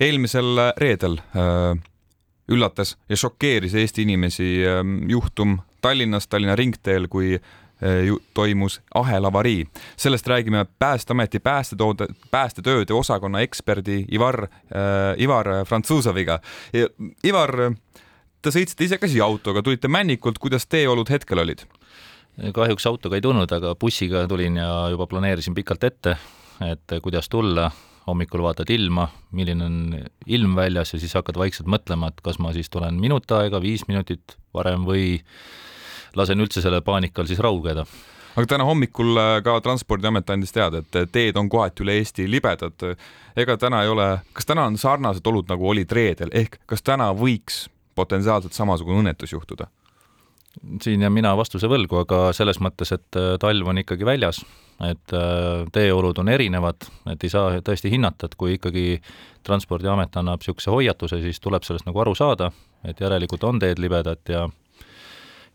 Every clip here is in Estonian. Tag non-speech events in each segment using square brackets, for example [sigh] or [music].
eelmisel reedel äh, üllatas ja šokeeris Eesti inimesi äh, juhtum Tallinnas, Tallinna ringteel, kui äh, toimus ahelavarii. sellest räägime Päästeameti päästetoode, päästetööde osakonna eksperdi Ivar äh,, Ivar Frantsuusoviga. Ivar, te sõitsite ise ka siia autoga, tulite Männikult, kuidas teeolud hetkel olid? kahjuks autoga ei tulnud, aga bussiga tulin ja juba planeerisin pikalt ette, et kuidas tulla hommikul vaatad ilma, milline on ilm väljas ja siis hakkad vaikselt mõtlema, et kas ma siis tulen minut aega, viis minutit varem või lasen üldse selle paanikal siis raugeda aga täna hommikul äh, ka Transpordiamet andis teada, et teed on kohati üle Eesti libedad. ega täna ei ole, kas täna on sarnased olud nagu olid reedel, ehk kas täna võiks potentsiaalselt samasugune õnnetus juhtuda? Siin jään mina vastuse võlgu, aga selles mõttes, et äh, talv on ikkagi väljas, et äh, teeolud on erinevad, et ei saa tõesti hinnata, et kui ikkagi Transpordiamet annab niisuguse hoiatuse, siis tuleb sellest nagu aru saada, et järelikult on teed libedad ja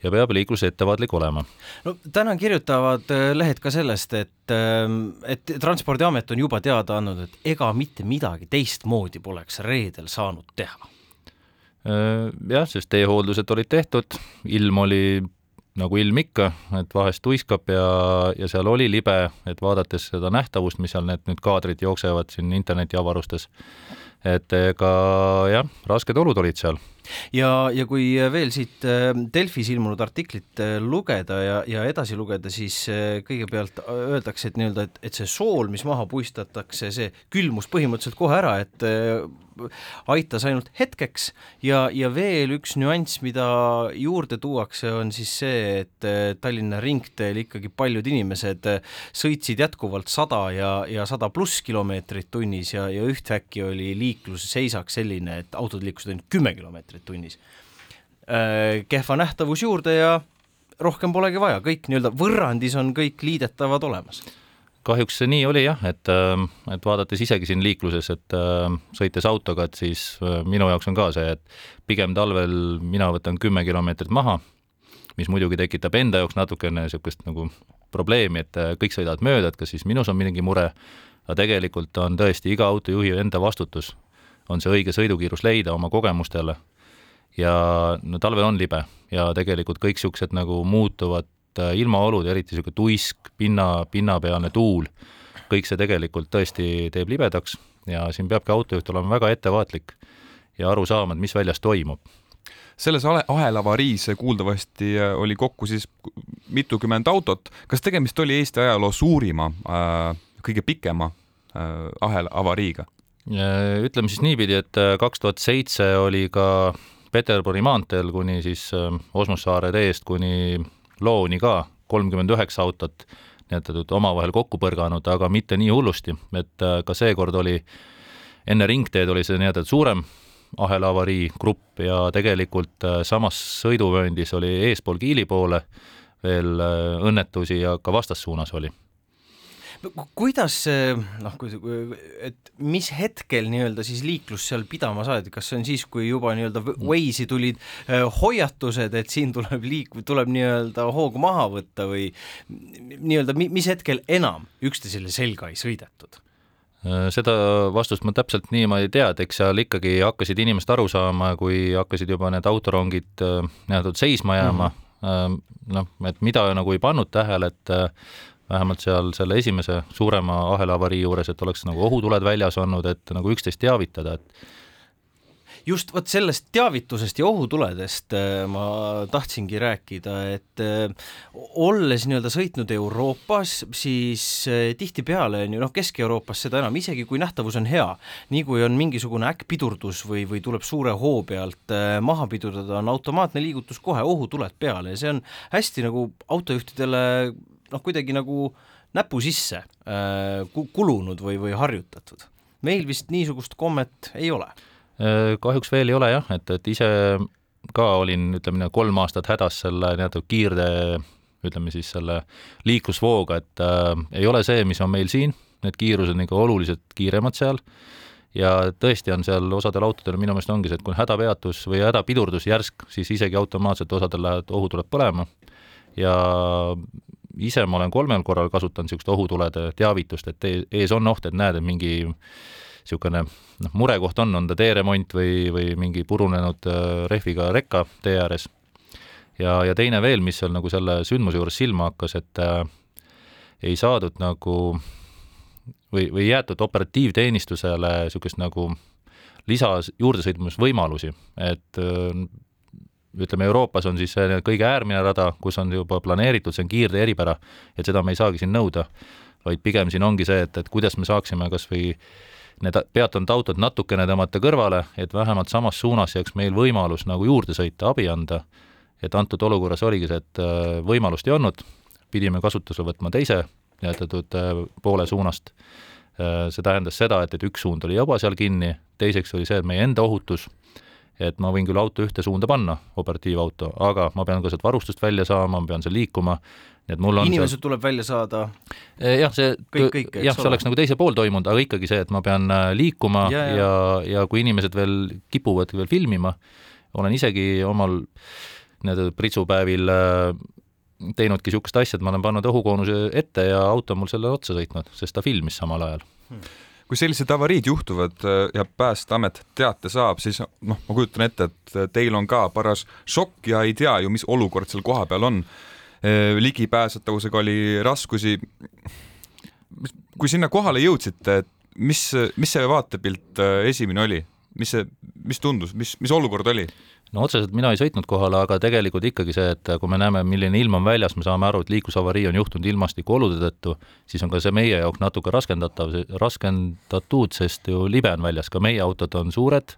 ja peab liiklus ettevaatlik olema. no täna kirjutavad äh, lehed ka sellest, et, ähm, et Transpordiamet on juba teada andnud, et ega mitte midagi teistmoodi poleks reedel saanud teha jah, sest teehooldused olid tehtud, ilm oli nagu ilm ikka, et vahest tuiskab ja, ja seal oli libe, et vaadates seda nähtavust, mis seal need nüüd kaadrid jooksevad siin internetiavarustes, et ega jah, rasked olud olid seal. Ja, ja kui veel siit äh, Delfis ilmunud artiklit äh, lugeda ja, ja edasi lugeda, siis kõigepealt öeldakse, et nii-öelda, et, et see sool, mis maha puistatakse, see külmus põhimõtteliselt kohe ära, et aitas ainult hetkeks. Ja, ja veel üks nüanss, mida juurde tuuakse, on siis see, et äh, Tallinna ringteel ikkagi paljud inimesed äh, sõitsid jätkuvalt sada ja, ja sada pluss kilomeetrit tunnis ja, ja ühtäkki oli liiklusseisak selline, et autod liikusid ainult kümme kilomeetrit tunnis. Äh, kehva nähtavus juurde ja rohkem polegi vaja, kõik nii-öelda võrrandis on kõik liidetavad olemas kahjuks see nii oli jah, et, ähm, et vaadates isegi siin liikluses, et ähm, sõites autoga, et siis äh, minu jaoks on ka see, et pigem talvel mina võtan kümme kilomeetrit maha, mis muidugi tekitab enda jaoks natukene niisugust nagu probleemi, et äh, kõik sõidavad mööda, et kas siis minus on mingi mure, aga tegelikult on tõesti iga autojuhi enda vastutus, on see õige sõidukiirus leida oma kogemustele ja no talvel on libe ja tegelikult kõik niisugused nagu muutuvad Äh, ilmaolud, eriti niisugune tuisk, pinna, pinnapealne tuul, kõik see tegelikult tõesti teeb libedaks ja siin peabki autojuht olema väga ettevaatlik ja aru saama, et mis väljas toimub selles ahelavariis kuuldavasti äh, oli kokku siis mitukümmend autot. kas tegemist oli Eesti ajaloo suurima, äh, kõige pikema ahelavariiga? Ütleme siis niipidi, et kaks tuhat seitse oli ka Peterburi maanteel kuni siis Osmussaare teest kuni looni ka, kolmkümmend üheksa autot niinimetatud omavahel kokku põrganud, aga mitte nii hullusti, et äh, ka seekord oli, enne ringteed oli see nii-öelda suurem ahelavarii grupp ja tegelikult äh, samas sõiduvööndis oli eespool Kiili poole veel äh, õnnetusi ja ka vastassuunas oli kuidas see noh, kui, et mis hetkel nii-öelda siis liiklus seal pidama saadi, kas see on siis, kui juba nii-öelda Waze'i tulid äh, hoiatused, et siin tuleb liik-, tuleb nii-öelda hoogu maha võtta või nii-öelda mis hetkel enam üksteisele selga ei sõidetud? Äh, seda vastust ma täpselt niimoodi ei tea, et eks seal ikkagi hakkasid inimesed aru saama, kui hakkasid juba need autorongid äh, nii-öelda seisma jääma mm, -hmm. noh, et mida nagu ei pannud tähele, et vähemalt seal selle esimese suurema ahelavarii juures, et oleks nagu ohutuled väljas olnud, et nagu üksteist teavitada, et just vot sellest teavitusest ja ohutuledest äh, ma tahtsingi rääkida, et äh, olles nii-öelda sõitnud Euroopas, siis äh, tihtipeale on ju noh, Kesk-Euroopas seda enam, isegi kui nähtavus on hea, nii kui on mingisugune äkkpidurdus või, või tuleb suure hoo pealt maha pidurdada, on automaatne liigutus kohe, ohutuled peale ja see on hästi nagu autojuhtidele noh, kuidagi nagu näpu sisse äh, kulunud või, või harjutatud. meil vist niisugust kommet ei ole. Äh, kahjuks veel ei ole jah, et, et ise ka olin, ütleme, kolm aastat hädas selle nii-öelda kiirde, ütleme siis selle liiklusvooga, et äh, ei ole see, mis on meil siin, need kiirused on ikka oluliselt kiiremad seal ja tõesti on seal osadel autodel minu meelest ongi see, et kui on hädapeatus või hädapidurdus järsk, siis isegi automaatselt osadel lähevad, ohu tuleb põlema ja ise ma olen kolmel korral kasutanud niisugust ohutulede teavitust, et ees on oht, et näed, et mingi niisugune noh, murekoht on, on ta teeremont või, või mingi purunenud rehviga rekka tee ääres. ja, ja teine veel, mis seal nagu selle sündmuse juures silma hakkas, et äh, ei saadud nagu või, või jäetud operatiivteenistusele niisugust nagu lisa juurdesõitmisvõimalusi, et ütleme, Euroopas on siis kõige äärmine rada, kus on juba planeeritud, see on kiirtee eripära, et seda me ei saagi siin nõuda, vaid pigem siin ongi see, et, et kuidas me saaksime kas või need peatunud autod natukene tõmmata kõrvale, et vähemalt samas suunas jääks meil võimalus nagu juurde sõita, abi anda. et antud olukorras oligi see, et võimalust ei olnud, pidime kasutusele võtma teise nimetatud äh, poole suunast. Äh, see tähendas seda, et, et üks suund oli juba seal kinni, teiseks oli see, et meie enda ohutus, et ma võin küll auto ühte suunda panna, operatiivauto, aga ma pean ka sealt varustust välja saama, ma pean seal liikuma, nii et mul on inimesed seal... tuleb välja saada? Äh, jah, see kõik, kõik, jah, see oleks nagu teisel pool toimunud, aga ikkagi see, et ma pean liikuma ja, ja, ja, ja kui inimesed veel kipuvad veel filmima, olen isegi omal nii-öelda pritsupäevil teinudki niisugust asja, et ma olen pannud õhukoonuse ette ja auto on mul selle otsa sõitnud, sest ta filmis samal ajal. Hmm kui sellised avariid juhtuvad äh, ja Päästeamet teate saab, siis noh, ma kujutan ette, et teil on ka paras šokk ja ei tea ju, mis olukord seal kohapeal on. Äh, ligipääsetavusega oli raskusi. kui sinna kohale jõudsite, mis, mis see vaatepilt äh, esimene oli, mis see, mis tundus, mis, mis olukord oli? No otseselt mina ei sõitnud kohale, aga tegelikult ikkagi see, et kui me näeme, milline ilm on väljas, me saame aru, et liiklusavarii on juhtunud ilmastikuolude tõttu, siis on ka see meie jaoks natuke raskendatav, raskendatud, sest ju libe on väljas, ka meie autod on suured,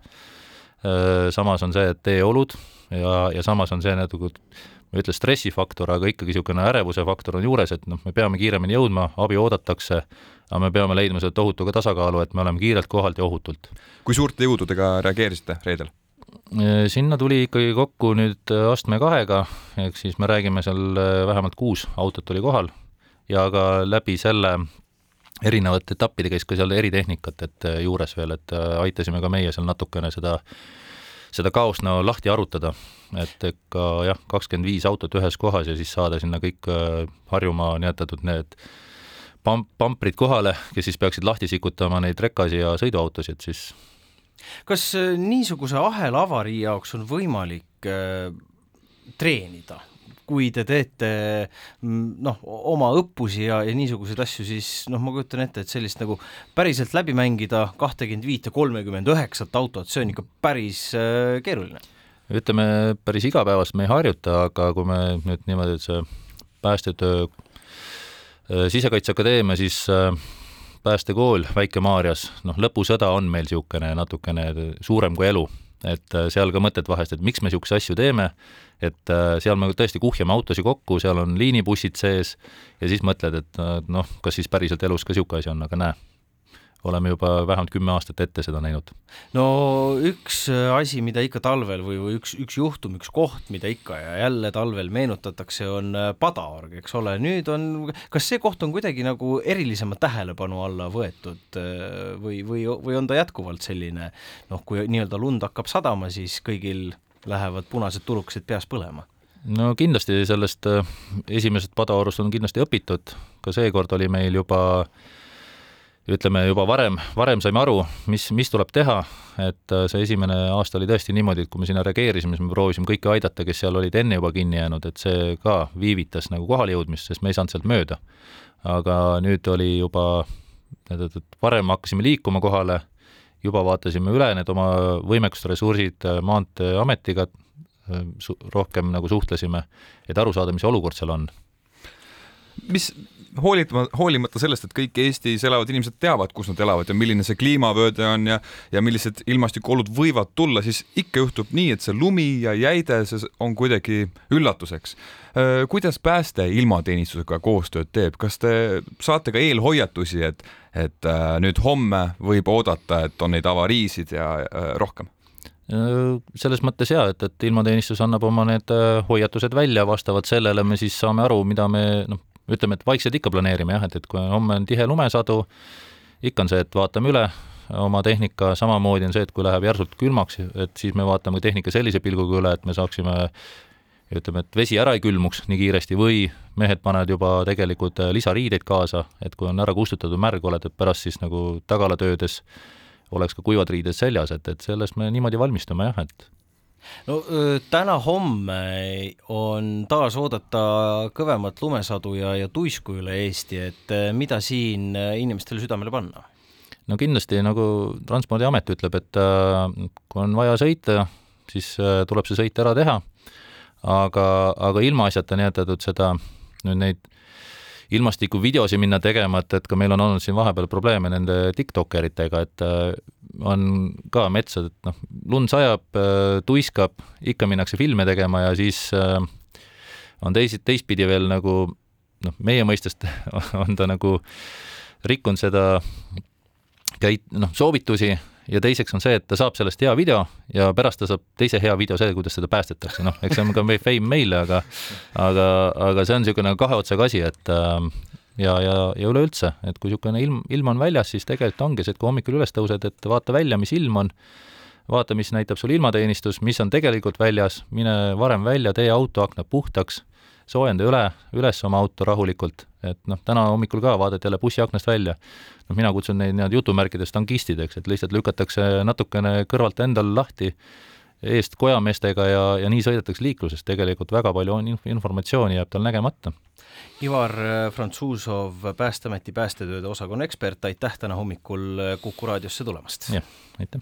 samas on see, et teeolud ja, ja samas on see nagu ma ei ütle stressifaktor, aga ikkagi niisugune ärevuse faktor on juures, et noh, me peame kiiremini jõudma, abi oodatakse, aga me peame leidma selle tohutuga tasakaalu, et me oleme kiirelt kohalt ja ohutult. kui suurte jõududega reageerisite reedel? Äh, sinna tuli ikkagi kokku nüüd äh, astme kahega, ehk siis me räägime seal äh, vähemalt kuus autot oli kohal. Ja ka läbi selle erinevate etappide käis ka seal eritehnikat, et juures veel, et aitasime ka meie seal natukene seda, seda kaost no lahti arutada, et ikka jah, kakskümmend viis autot ühes kohas ja siis saada sinna kõik Harjumaa nimetatud need pamp, pamprid kohale, kes siis peaksid lahti sikutama neid rekasi ja sõiduautosid, siis kas äh, niisuguse ahelavarii jaoks on võimalik äh, treenida? kui te teete mm, noh, oma õppusi ja, ja niisuguseid asju, siis noh, ma kujutan ette, et sellist nagu päriselt läbi mängida kahtekümmend viit ja kolmekümmend üheksat autot, see on ikka päris äh, keeruline. ütleme, päris igapäevast me ei harjuta, aga kui me nüüd niimoodi, et see päästetöö äh, Sisekaitseakadeemia siis äh, päästekool Väike-Maarjas, noh, lõpusõda on meil niisugune natukene suurem kui elu, et äh, seal ka mõtted vahest, et miks me niisuguseid asju teeme, et äh, seal me tõesti kuhjame autosid kokku, seal on liinibussid sees ja siis mõtled, et äh, noh, kas siis päriselt elus ka niisugune asi on, aga näe oleme juba vähemalt kümme aastat ette seda näinud. no üks äh, asi, mida ikka talvel või, või üks, üks juhtum, üks koht, mida ikka ja jälle talvel meenutatakse, on äh, padaorg, eks ole, nüüd on, kas see koht on kuidagi nagu erilisema tähelepanu alla võetud äh, või, või, või on ta jätkuvalt selline noh, kui nii-öelda lund hakkab sadama, siis kõigil lähevad punased tulukesed peas põlema? no kindlasti sellest esimesest padaorust on kindlasti õpitud, ka seekord oli meil juba äh, ütleme juba varem, varem saime aru, mis, mis tuleb teha, et äh, see esimene aasta oli tõesti niimoodi, et kui me sinna reageerisime, siis me proovisime kõiki aidata, kes seal olid enne juba kinni jäänud, et see ka viivitas nagu kohale jõudmist, sest me ei saanud sealt mööda. aga nüüd oli juba, et varem hakkasime liikuma kohale, juba vaatasime üle need oma võimekuste ressursid äh, Maanteeametiga, äh, rohkem nagu suhtlesime, et aru saada, mis olukord seal on mis, hoolimata, hoolimata sellest, et kõik Eestis elavad inimesed teavad, kus nad elavad ja milline see kliimavööde on ja, ja millised ilmastikuolud võivad tulla, siis ikka juhtub nii, et see lumi ja jäide, see on kuidagi üllatuseks. kuidas pääste ilmateenistusega koostööd teeb, kas te saate ka eelhoiatusi, et, et nüüd homme võib oodata, et on neid avariisid ja rohkem? selles mõttes jaa, et, et ilmateenistus annab oma need hoiatused välja, vastavalt sellele me siis saame aru, mida me noh, ütleme, et vaikselt ikka planeerime jah, et, et kui homme on tihe lumesadu, ikka on see, et vaatame üle oma tehnika, samamoodi on see, et kui läheb järsult külmaks, et siis me vaatame tehnika sellise pilguga üle, et me saaksime ütleme, et vesi ära ei külmuks nii kiiresti või mehed panevad juba tegelikult lisariideid kaasa, et kui on ära kustutatud märg oled, et pärast siis nagu tagalatöödes oleks ka kuivad riided seljas, et, et sellest me niimoodi valmistume jah, et no täna-homme on taas oodata kõvemat lumesadu ja, ja tuisku üle Eesti, et mida siin inimestele südamele panna? no kindlasti, nagu Transpordiamet ütleb, et kui on vaja sõita, siis tuleb see sõit ära teha, aga, aga ilmaasjata nimetatud seda, nüüd neid ilmastikuvideosi minna tegema, et, et ka meil on olnud siin vahepeal probleeme nende tiktokeritega, et äh, on ka metsad, et noh, lund sajab, äh, tuiskab, ikka minnakse filme tegema ja siis äh, on teisi, teistpidi veel nagu noh, meie mõistest [laughs] on ta nagu rikkunud seda käit-, noh, soovitusi ja teiseks on see, et ta saab sellest hea video ja pärast ta saab teise hea video see, kuidas seda päästetakse, noh, eks see on ka fame meile, aga aga, aga see on niisugune kahe otsaga asi, et äh, ja, ja, ja üleüldse, et kui niisugune ilm, ilm on väljas, siis tegelikult ongi see, et kui hommikul üles tõused, et vaata välja, mis ilm on, vaata, mis näitab sul ilmateenistus, mis on tegelikult väljas, mine varem välja, tee auto aknad puhtaks, soojenda üle, üles oma auto rahulikult, et noh, täna hommikul ka vaadati jälle bussiaknast välja noh, mina kutsun neid nii-öelda jutumärkides tankistideks, et lihtsalt lükatakse natukene kõrvalt endal lahti eest kojameestega ja, ja nii sõidetakse liikluses, tegelikult väga palju on informatsiooni jääb tal nägemata. Ivar Frantsuzov, Päästeameti päästetööde osakonna ekspert, aitäh täna hommikul Kuku raadiosse tulemast! jah, aitäh!